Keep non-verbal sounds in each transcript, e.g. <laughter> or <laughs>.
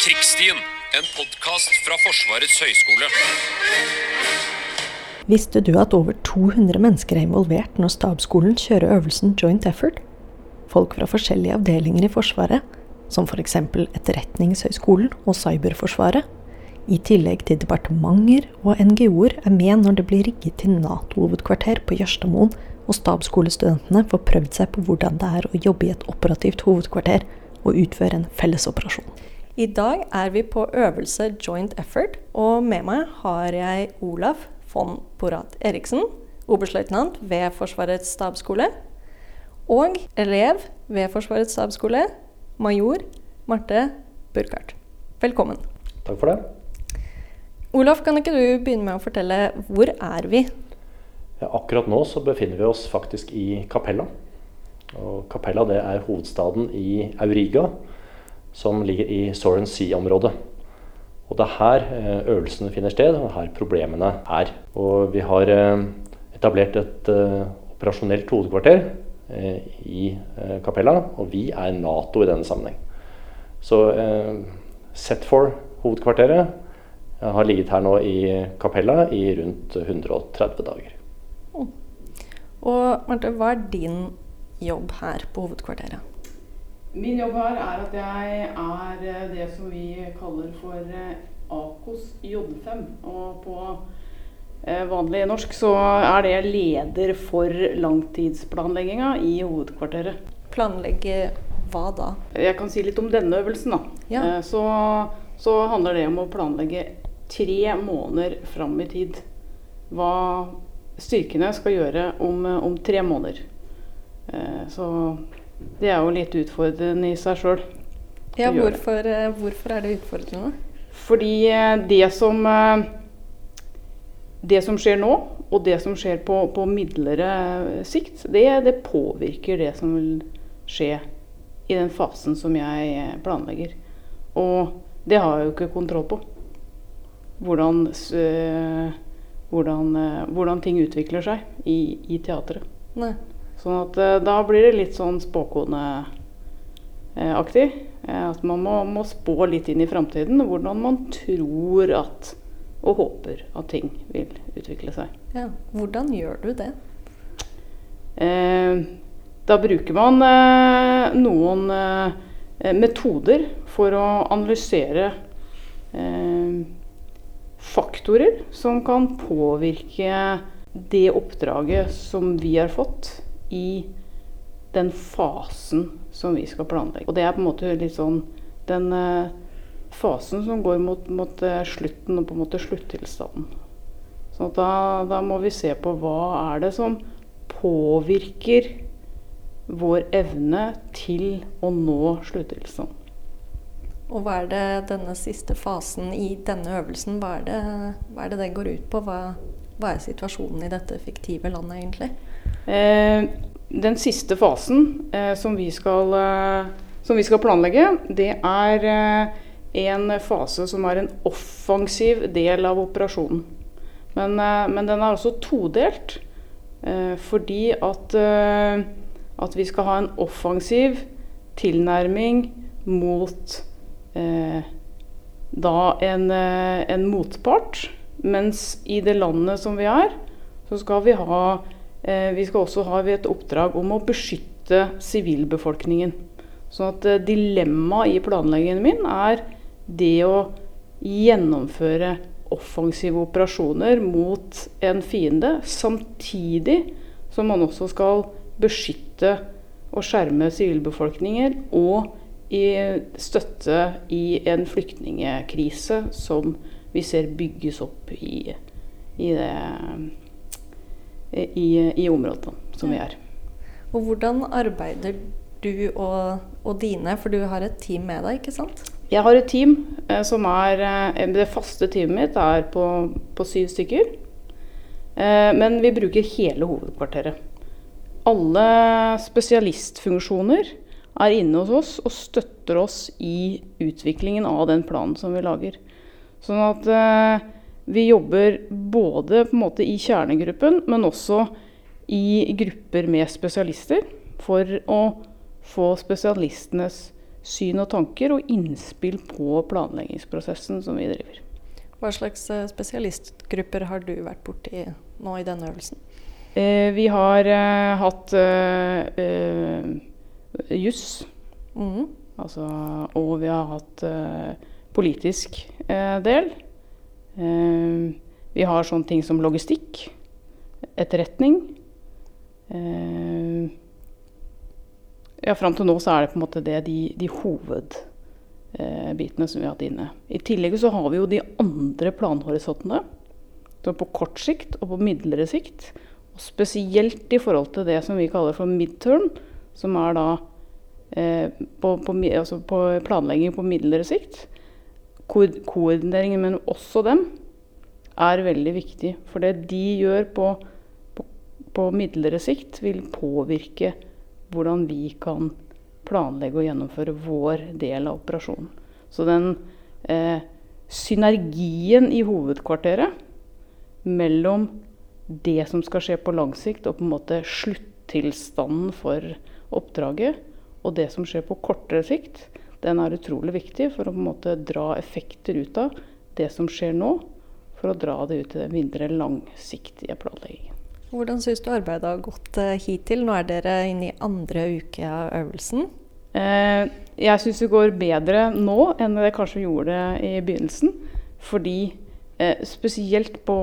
Krigsstien, en podkast fra Forsvarets høgskole. Visste du at over 200 mennesker er involvert når stabsskolen kjører øvelsen Joint Effort? Folk fra forskjellige avdelinger i Forsvaret, som f.eks. Etterretningshøgskolen og Cyberforsvaret. I tillegg til departementer og NGO-er er med når det blir rigget til Nato-hovedkvarter på Jørstadmoen, og stabsskolestudentene får prøvd seg på hvordan det er å jobbe i et operativt hovedkvarter og utføre en fellesoperasjon. I dag er vi på øvelse Joint Effort, og med meg har jeg Olaf von Borat Eriksen, oberstløytnant ved Forsvarets stabsskole, og elev ved Forsvarets stabsskole, major Marte Burkhardt. Velkommen. Takk for det. Olaf, kan ikke du begynne med å fortelle hvor er vi? Ja, akkurat nå så befinner vi oss faktisk i Capella. Og Capella det er hovedstaden i Auriga, som ligger i Soren Sea-området. Og Det er her eh, øvelsene finner sted, og her problemene er. Og Vi har eh, etablert et eh, operasjonelt hovedkvarter i Capella, og vi er Nato i denne sammenheng. Så Z4, hovedkvarteret, har ligget her nå i Capella i rundt 130 dager. Og Marte, hva er din jobb her på hovedkvarteret? Min jobb her er at jeg er eh, det som vi kaller for eh, AKOS J5. Og på eh, vanlig norsk så er det leder for langtidsplanlegginga i hovedkvarteret. Planlegge hva da? Jeg kan si litt om denne øvelsen. da. Ja. Så, så handler det om å planlegge tre måneder fram i tid. Hva styrkene skal gjøre om, om tre måneder. Så det er jo litt utfordrende i seg sjøl. Ja, hvorfor, eh, hvorfor, er det utfordrende? Fordi eh, det som Det som skjer nå, og det som skjer på, på midlere sikt, det, det, påvirker det som vil skje i den fasen som jeg planlegger. Og det har jeg jo ikke kontroll på. Hvordan hvordan, eh, hvordan ting utvikler seg i, i teatret. Nei. Sånn at eh, da blir det litt sånn spåkoneaktig. Eh, at man må, må, spå litt inn i framtiden hvordan man tror at og håper at ting vil utvikle seg. Ja, Hvordan gjør du det? Eh, da bruker man eh, noen eh, metoder for å analysere eh, faktorer som kan påvirke det oppdraget som vi har fått i den fasen som vi skal planlegge. Og det er på en måte litt sånn den uh, fasen som går mot, mot uh, slutten og på en måte sluttilstanden. Så da, da, må vi se på hva er det som påvirker vår evne til å nå sluttilstanden. Og hva er det denne siste fasen i denne øvelsen, hva er det hva er det, det, går ut på? Hva, hva, er situasjonen i dette fiktive landet egentlig? Eh, den siste fasen eh, som, vi skal, eh, som, vi skal, planlegge, det er en fase som er en offensiv del av operasjonen. Men, men den er også todelt. Fordi at, at vi skal ha en offensiv tilnærming mot eh, da en, en, motpart. Mens i det landet som vi er, så skal vi ha Vi skal også ha et oppdrag om å beskytte sivilbefolkningen. Sånn at eh, dilemmaet i planleggingen min er det å gjennomføre offensive operasjoner mot en fiende, samtidig som man også skal beskytte og skjerme sivilbefolkninger og støtte i en flyktningkrise som vi ser bygges opp i, i, det, i, i området som vi er. Og hvordan arbeider du og, og, dine, for du har et team med deg, ikke sant? Jeg har et team eh, som er eh, Det faste teamet mitt er på, på syv stykker. Eh, men vi bruker hele hovedkvarteret. Alle spesialistfunksjoner er inne hos oss og støtter oss i utviklingen av den planen som vi lager. Sånn at eh, vi jobber både på en måte i kjernegruppen, men også i grupper med spesialister. For å få spesialistenes syn og tanker og innspill på planleggingsprosessen som vi driver. Hva slags eh, spesialistgrupper har du vært borti nå i denne øvelsen? Eh, vi har eh, hatt eh, eh juss, Mm. altså, og vi har hatt eh, politisk eh, del. Vi har sånne ting som logistikk, etterretning. ja, Fram til nå så er det på en måte det de, de hovedbitene som vi har hatt inne. I tillegg så har vi jo de andre planhorisontene. Så på kort sikt og på midlere sikt. Og spesielt i forhold til det som vi kaller for midterm, som er da eh, på, på, altså på, planlegging på midlere sikt. Ko koordineringen mellom oss og dem er veldig viktig. For det de gjør på, på, på midlere sikt, vil påvirke hvordan vi kan planlegge og gjennomføre vår del av operasjonen. Så den eh, synergien i hovedkvarteret mellom det som skal skje på lang sikt, og på en måte sluttilstanden for oppdraget, og det som skjer på kortere sikt, den er utrolig viktig for å på en måte dra effekter ut av det som skjer nå, for å dra det ut til den mindre langsiktige planleggingen. Hvordan syns du arbeidet har gått eh, hittil? Nå er dere inne i andre uke av øvelsen. Eh, jeg syns det går bedre nå enn det kanskje gjorde i begynnelsen. Fordi eh, spesielt på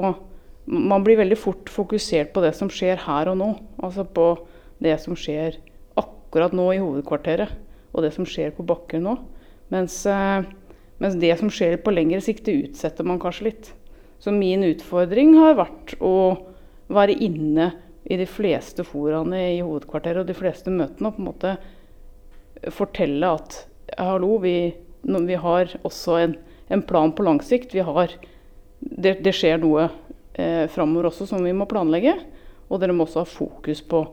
Man blir veldig fort fokusert på det som skjer her og nå. Altså på det som skjer akkurat nå i hovedkvarteret, og det som skjer på bakken nå. Mens, mens det som skjer på lengre sikt, det utsetter man kanskje litt. Så min utfordring har vært å være inne i de fleste foraene i hovedkvarteret og de fleste møtene og på en måte fortelle at hallo, vi, vi har også en, en, plan på lang sikt. Har, det, det, skjer noe eh, framover også som vi må planlegge. Og dere må også ha fokus på,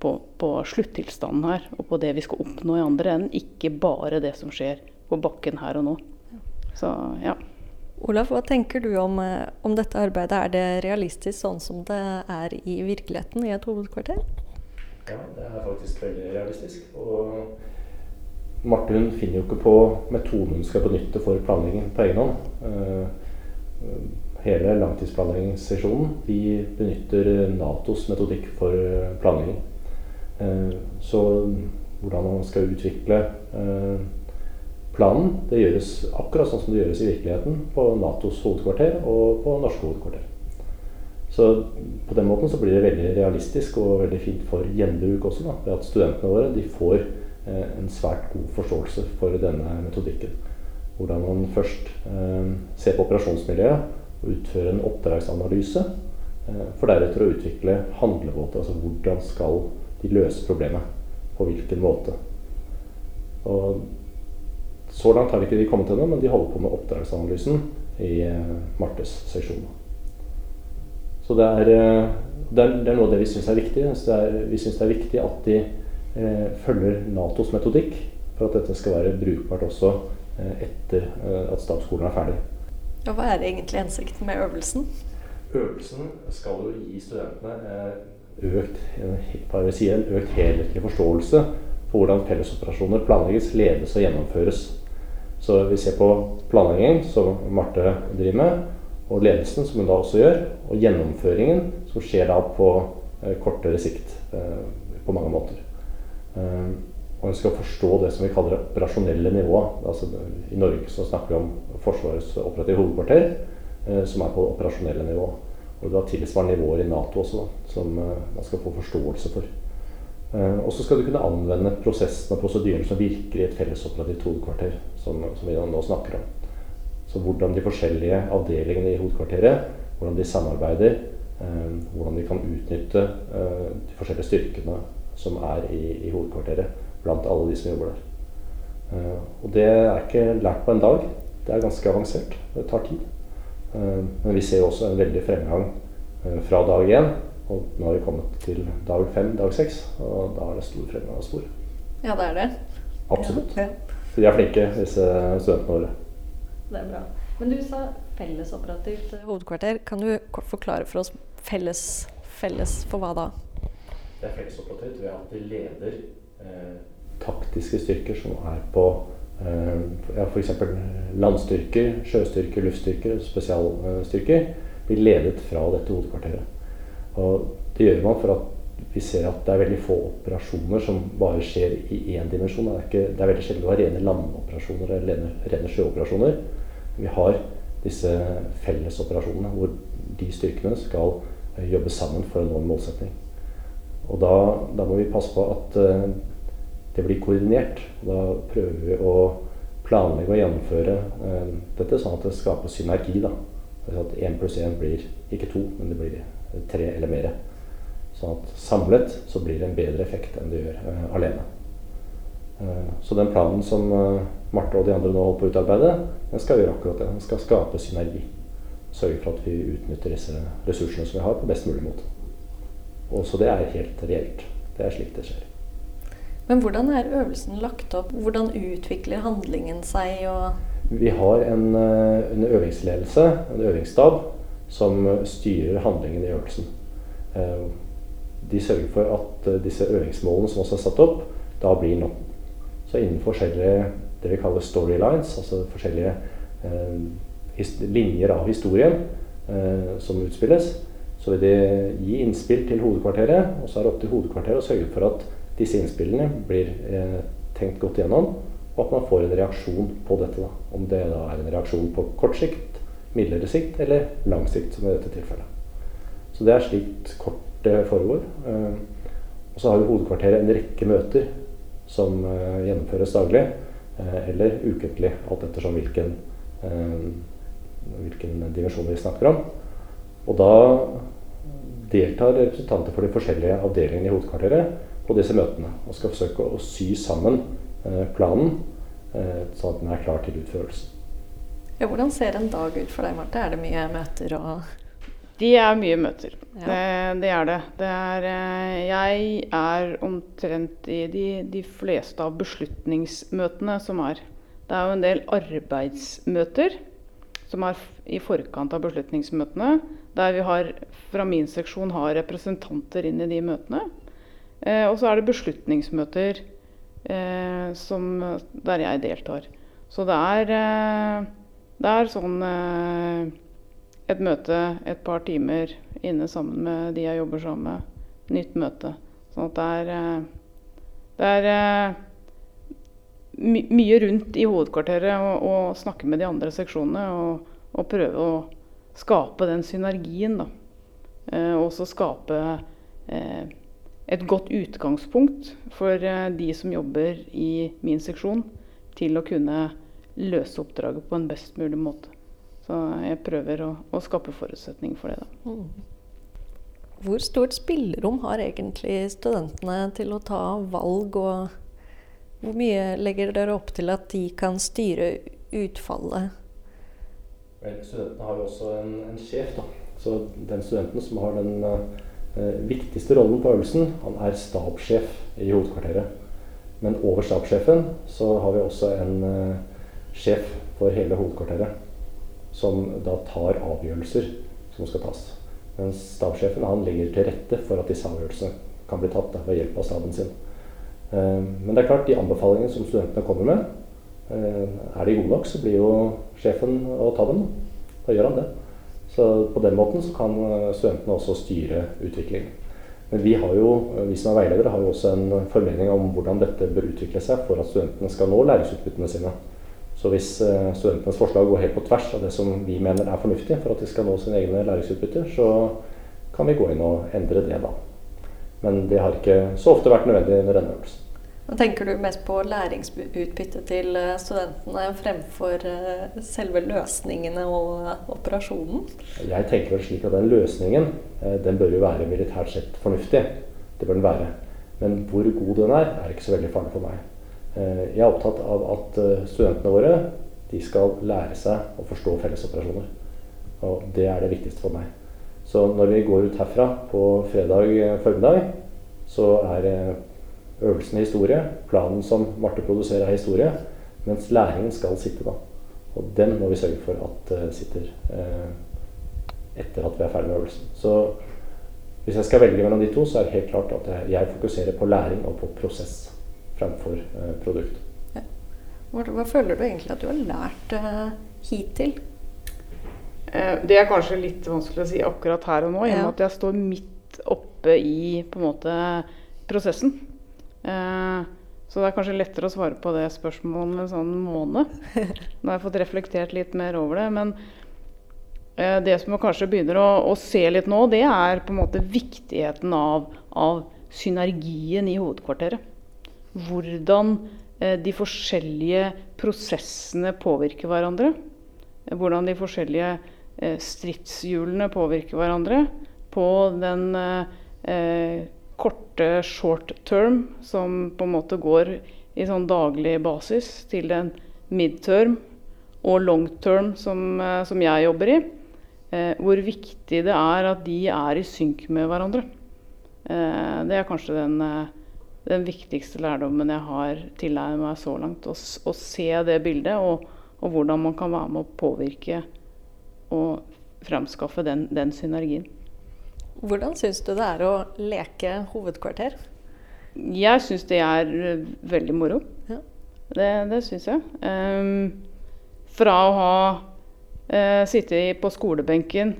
på, på sluttilstanden her og på det vi skal oppnå i andre enden. Ikke bare det som skjer på bakken her og nå. Så ja. Olaf, hva tenker du om, eh, om, dette arbeidet? Er det realistisk sånn som det er i virkeligheten i et hovedkvarter? Ja, det er faktisk veldig realistisk. Og Marte hun finner jo ikke på metoden hun skal benytte for planlegging på egen hånd. Uh, hele langtidsplanleggingssesjonen de benytter Natos metodikk for planlegging. Uh, så hvordan man skal utvikle uh, Planen det gjøres akkurat sånn som det gjøres i virkeligheten på Natos hovedkvarter og på norske hovedkvarter. Så på den måten så blir det veldig realistisk og veldig fint for gjenbruk også. Da, ved at studentene våre de får eh, en svært god forståelse for denne metodikken. Hvordan man først eh, ser på operasjonsmiljøet og utfører en oppdragsanalyse. Eh, for deretter å utvikle handlemåte. Altså hvordan skal de løser problemet? På hvilken måte? Og så langt har ikke de kommet ennå, men de holder på med oppdragsanalysen i uh, Martes seksjon. Så det er, uh, det, er, det er, noe av det vi syns er viktig. Er, vi syns det er viktig at de eh, følger Natos metodikk for at dette skal være brukbart også etter at stabsskolen er ferdig. Og hva er egentlig hensikten med øvelsen? Øvelsen skal jo gi studentene økt, si, en økt helhetlig forståelse for hvordan fellesoperasjoner planlegges, ledes og gjennomføres så vi ser på planleggingen, som Marte driver med, og ledelsen, som hun da også gjør, og gjennomføringen, som skjer da på eh, kortere sikt eh, på mange måter. Eh, og hun skal forstå det som vi kaller det operasjonelle nivået. Altså, I Norge så snakker vi om Forsvarets operative hovedkvarter, eh, som er på operasjonelle nivå. Og du har tilsvarende nivåer i Nato også, da, som eh, man skal få forståelse for. Eh, og så skal du kunne anvende prosessen og prosedyren som virker i et fellesoperativt hovedkvarter, som, som, vi nå snakker om. Så hvordan de forskjellige avdelingene i hovedkvarteret hvordan de samarbeider, eh, hvordan de kan utnytte eh, de forskjellige styrkene som er i, i, hovedkvarteret, blant alle de som jobber der. og det er ikke lært på en dag. Det er ganske avansert. Det tar tid. Men vi ser også en veldig fremgang fra dag én og nå har vi kommet til dag fem, dag seks, og da er det stor fremgang og spor. Ja, det er det. Absolutt. Ja, ja. Så de er flinke, disse studentene våre. Det er bra. Men du sa fellesoperativt hovedkvarter. Kan du kort forklare for oss felles, felles for hva da? Det er fellesoperativt ved at de leder eh, taktiske styrker som er på Eh, ja, F.eks. landstyrker, sjøstyrker, luftstyrker, spesialstyrker blir ledet fra dette hovedkvarteret. Og det gjør man for at vi ser at det er veldig få operasjoner som bare skjer i én dimensjon. Det er, ikke, det er veldig sjelden å ha rene landoperasjoner eller rene, rene sjøoperasjoner. Vi har disse fellesoperasjonene hvor de styrkene skal eh, jobbe sammen for å nå en målsetning. Og da, da må vi passe på at det blir koordinert. Da prøver vi å planlegge og gjennomføre eh, dette sånn at det skaper synergi. da. At én pluss én blir ikke to, men det blir tre eller mer. Sånn at samlet så blir det en bedre effekt enn det gjør eh, alene. Eh, så den planen som uh, Marte og de andre nå holder på å utarbeide, den skal gjøre akkurat det. Den skal skape synergi. Sørge for at vi utnytter disse ressursene som vi har, på best mulig måte. Og så det er helt reelt. Det er slik det skjer. Men hvordan er øvelsen lagt opp? Hvordan utvikler handlingen seg? vi har en, en øvingsledelse, en øvingsstab, som styrer handlingen i øvelsen. Eh, de sørger for at eh, disse øvingsmålene som også er satt opp, da blir nådd. Så innen forskjellige det vi kaller storylines, altså forskjellige eh, linjer av historien eh, som utspilles, så vil det gi innspill til hovedkvarteret, og så er det opp til hovedkvarteret å sørge for at disse innspillene blir eh, tenkt godt gjennom, og at man får en reaksjon på dette. Da. Om det da er en reaksjon på kort sikt, midlere sikt eller lang sikt, som i dette tilfellet. Så det er slik kort det foregår. Eh, og så har jo hovedkvarteret en rekke møter som eh, gjennomføres daglig eh, eller ukentlig, alt ettersom hvilken, hvilken dimensjon vi snakker om. Og da deltar representanter for de forskjellige avdelingene i hovedkvarteret på disse møtene og skal forsøke å sy sammen planen sånn at den er klar til utførelse. Ja, hvordan ser en dag ut for deg, Marte? Er det mye møter og De er mye møter. Ja. Det, det, er det. det er, eh, jeg er omtrent i de, de, fleste av beslutningsmøtene som er. Det er jo en del arbeidsmøter som er i forkant av beslutningsmøtene. Der vi har, fra min seksjon har representanter inn i de møtene. Eh, og så er det beslutningsmøter eh, som, der jeg deltar. Så det er eh, det er sånn et møte et par timer inne sammen med de jeg jobber sammen med. Nytt møte. Sånn at det er, det er my mye rundt i hovedkvarteret å snakke med de andre seksjonene og, og, prøve å skape den synergien. da. Eh, og også skape eh, et godt utgangspunkt for eh, de som jobber i min seksjon, til å kunne løse oppdraget på en best mulig måte. Så jeg prøver å, å skape forutsetninger for det. da. Mm. Hvor stort spillerom har egentlig studentene til å ta valg, og hvor mye legger dere opp til at de kan styre utfallet? Vel, studentene har jo også en, en sjef, da. Så den studenten som har den uh, viktigste rollen på øvelsen, han er stabssjef i hovedkvarteret. Men over stabssjefen så har vi også en uh, sjef for hele hovedkvarteret, som da tar avgjørelser som skal tas. Mens stabssjefen han legger til rette for at disse avgjørelsene kan bli tatt da, ved hjelp av staben sin. Eh, men det er klart, de anbefalingene som studentene kommer med, eh, er de gode nok, så blir jo sjefen å ta dem. Da gjør han det. Så på den måten kan eh, studentene også styre utviklingen. Men vi, jo, vi som er veiledere har jo også en formening om hvordan dette bør utvikle seg for at studentene skal nå læringsutbyttene sine. Så hvis eh, studentenes forslag går helt på tvers av det som vi mener er fornuftig for at de skal nå sine egne læringsutbytter, så kan vi gå inn og endre det, da. Men det har ikke så ofte vært nødvendig under denne øvelsen. Nå tenker du mest på læringsutbytte til eh, studentene fremfor eh, selve løsningene og operasjonen? Jeg tenker vel slik at den løsningen den bør jo være militært sett fornuftig. Det bør den være. Men hvor god den er, er ikke så veldig farlig for meg. Eh, jeg er opptatt av at eh, studentene våre de skal lære seg å forstå fellesoperasjoner. Og det er det viktigste for meg. Så når vi går ut herfra på fredag eh, formiddag, så er øvelsen historie. Planen som Marte produserer, er historie. Mens læringen skal sitte da. Og den må vi sørge for at uh, sitter uh, etter at vi er ferdig med øvelsen. Så hvis jeg skal velge mellom de to, så er det helt klart at jeg fokuserer på læring og på prosess fremfor uh, produkt. Ja. Hva, hva føler du egentlig at du har lært uh, hittil? Eh, det er kanskje litt vanskelig å si akkurat her og nå, i og med at jeg står midt oppe i på en måte prosessen. Eh, så det er kanskje lettere å svare på det spørsmålet om en sånn måned. <laughs> Nå har jeg fått reflektert litt mer over det. Men eh, det som jeg kanskje begynner å, å, se litt nå, det er på en måte viktigheten av, av synergien i hovedkvarteret. Hvordan eh, de forskjellige prosessene påvirker hverandre. Hvordan de forskjellige stridshjulene påvirker hverandre på den eh, korte short term, som på en måte går i sånn daglig basis, til en midterm og long term, som, eh, som jeg jobber i. Eh, hvor viktig det er at de er i synk med hverandre. Eh, det er kanskje den, eh, den, viktigste lærdommen jeg har tilegnet meg så langt. Å, å se det bildet, og, og, hvordan man kan være med å påvirke og fremskaffe den, den synergien. Hvordan syns du det er å leke hovedkvarter? Jeg syns det er eh, veldig moro. Ja. Det, det syns jeg. Um, fra å ha uh, sittet på skolebenken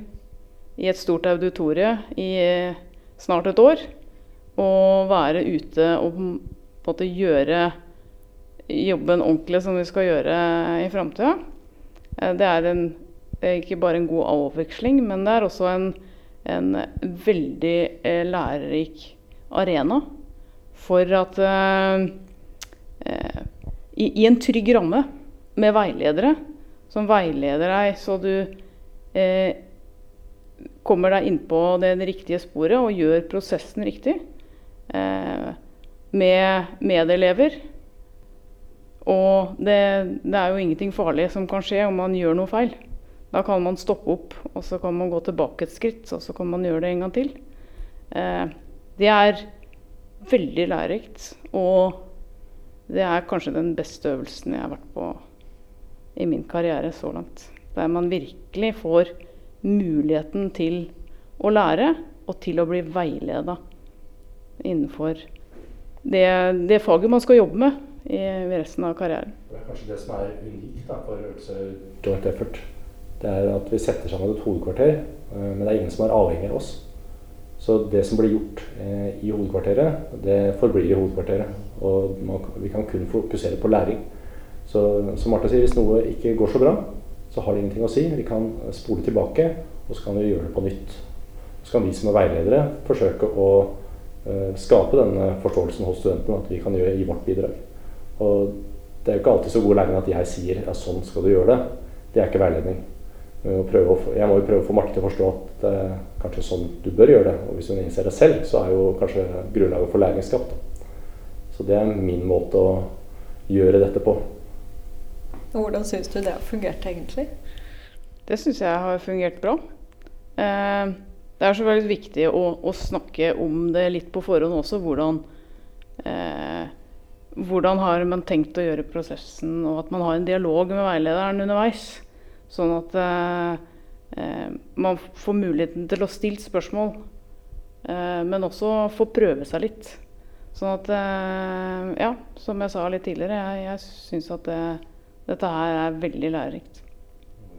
i et stort auditorie i uh, snart et år, og være ute og på en måte gjøre jobben ordentlig som vi skal gjøre i framtida, uh, det er en, ikke bare en god avveksling, men det er også en en veldig eh, lærerik arena for at eh, eh, i, i, en trygg ramme med veiledere som veileder deg så du eh, kommer deg innpå det riktige sporet og gjør prosessen riktig. Eh, med medelever. Og det, det, er jo ingenting farlig som kan skje om man gjør noe feil. Da kan man stoppe opp, og så kan man gå tilbake et skritt, og så kan man gjøre det en gang til. Eh, det er veldig lærerikt, og det er kanskje den beste øvelsen jeg har vært på i min karriere så langt. Der man virkelig får muligheten til å lære, og til å bli veileda innenfor det, det, faget man skal jobbe med i, resten av karrieren. Det er kanskje det som er unikt da, for øvelse joint effort det er at vi setter sammen et hovedkvarter, eh, men det er ingen som er avhengig av oss. Så det som blir gjort eh, i hovedkvarteret, det forblir i hovedkvarteret. Og vi kan kun fokusere på læring. Så som Martha sier, hvis noe ikke går så bra, så har det ingenting å si. Vi kan spole tilbake, og så kan vi gjøre det på nytt. Så kan vi som er veiledere forsøke å uh, skape denne forståelsen hos studentene, at vi kan gjøre i vårt bidrag. Og det er jo ikke alltid så god læring at jeg sier ja, sånn skal du gjøre det. Det er ikke veiledning. Å, jeg må jo prøve å få Marte til å forstå at det er kanskje sånn du bør gjøre det. Og hvis hun innser det selv, så er jo kanskje grunnlaget for læring skapt. Så det er min måte å gjøre dette på. Hvordan syns du det har fungert egentlig? Det syns jeg har fungert bra. Eh, det er selvfølgelig viktig å, å, snakke om det litt på forhånd også. Hvordan, eh, hvordan har man tenkt å gjøre prosessen, og at man har en dialog med veilederen underveis. Sånn at eh, eh, man får muligheten til å stille spørsmål, eh, men også få prøve seg litt. Sånn at eh, Ja, som jeg sa litt tidligere, jeg, jeg syns at det, dette her er veldig lærerikt.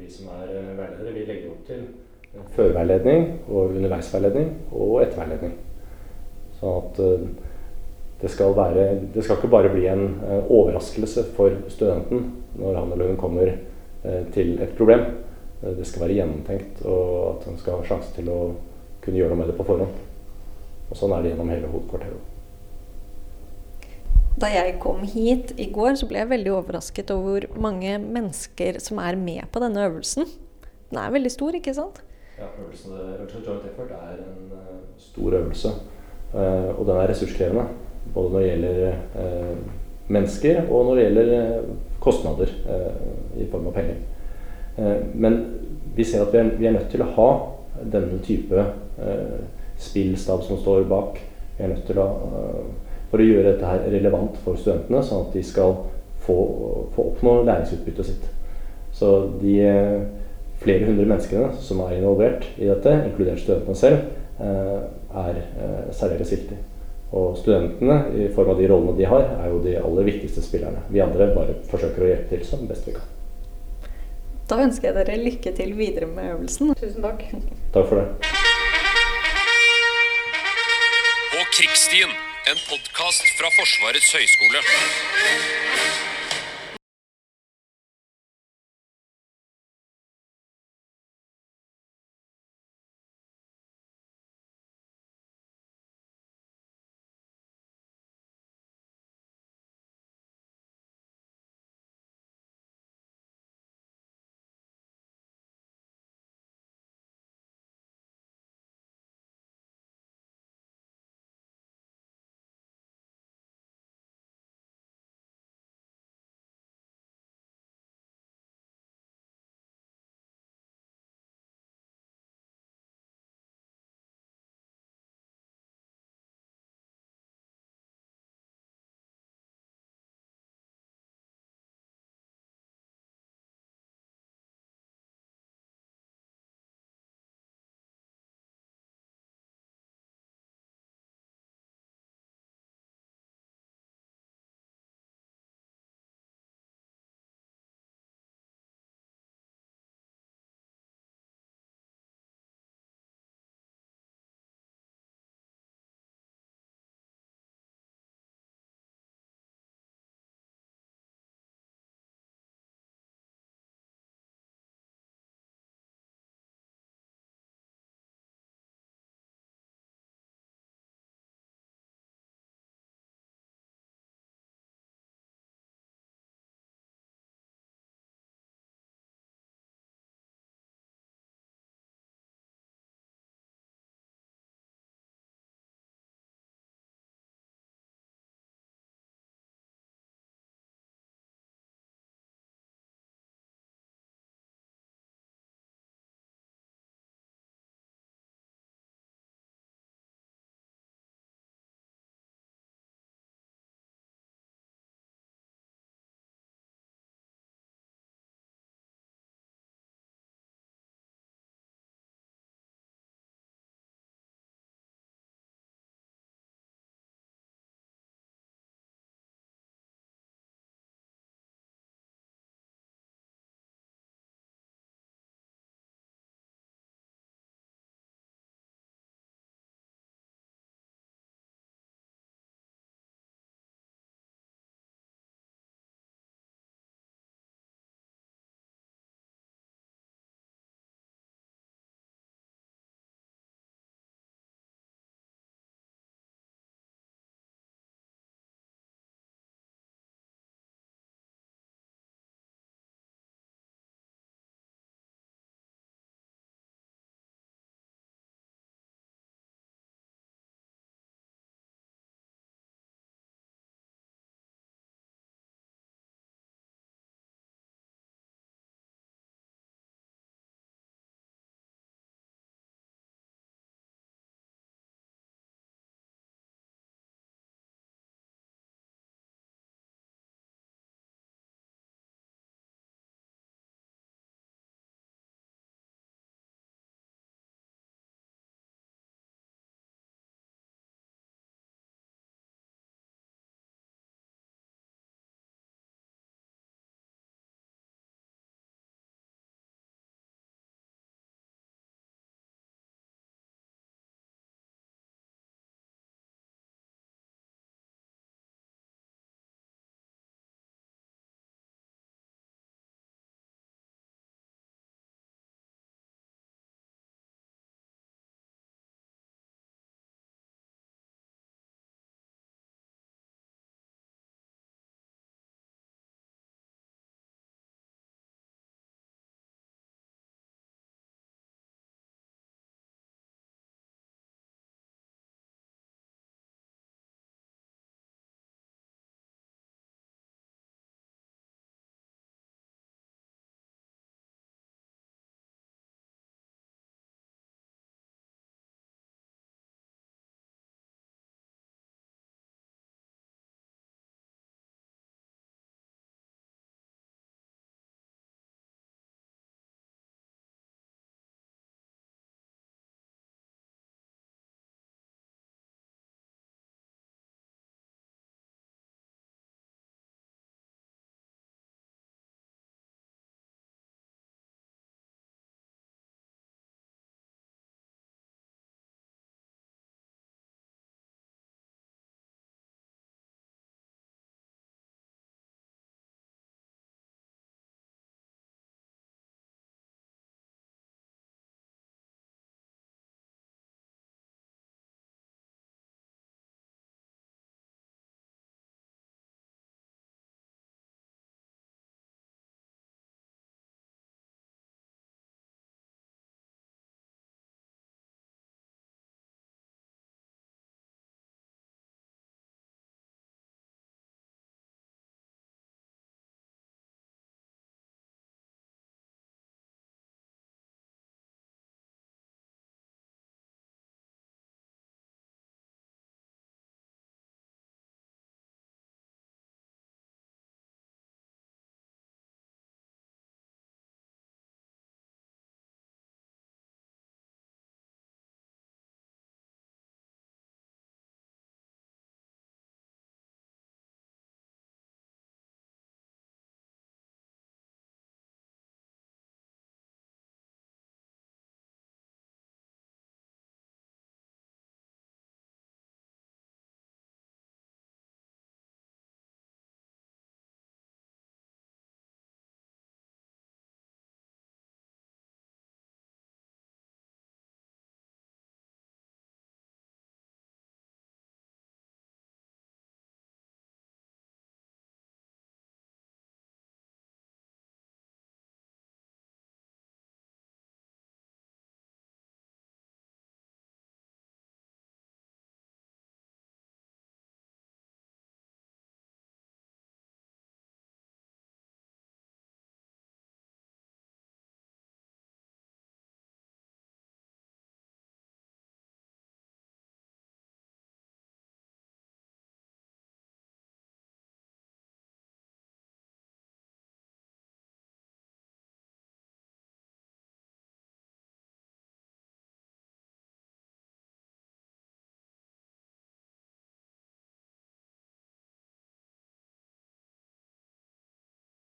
Vi som er eh, veiledere, vi legger opp til førveiledning og underveisveiledning og etterveiledning. Sånn at eh, det skal, være, det skal ikke bare bli en overraskelse for studenten når han eller hun kommer til et problem. Eh, det skal være gjennomtenkt, og at han skal ha sjanse til å kunne gjøre noe med det på forhånd. Og Sånn er det gjennom hele hovedkvarteret. Da jeg kom hit i går, så ble jeg veldig overrasket over hvor mange mennesker som er med på denne øvelsen. Den er veldig stor, ikke sant? Ja, øvelsen, øvelsen Joint Effort er en uh, stor øvelse. Uh, og den er ressurskrevende. Både når det gjelder uh, mennesker, og når det gjelder kostnader eh, i form av penger. Eh, men vi ser at vi er, vi er, nødt til å ha denne type eh, spillstab som står bak. Vi er nødt til å, for å gjøre dette her relevant for studentene, sånn at de skal få, få oppnå læringsutbyttet sitt. Så de flere hundre menneskene som er involvert i dette, inkludert studentene selv, er særdeles viktig. Og studentene, i form av de rollene de har, er jo de aller viktigste spillerne. Vi andre bare forsøker å hjelpe til som best vi kan. Da ønsker jeg dere lykke til videre med øvelsen. Tusen takk. Takk for det. På Krigsstien, en podkast fra Forsvarets høgskole.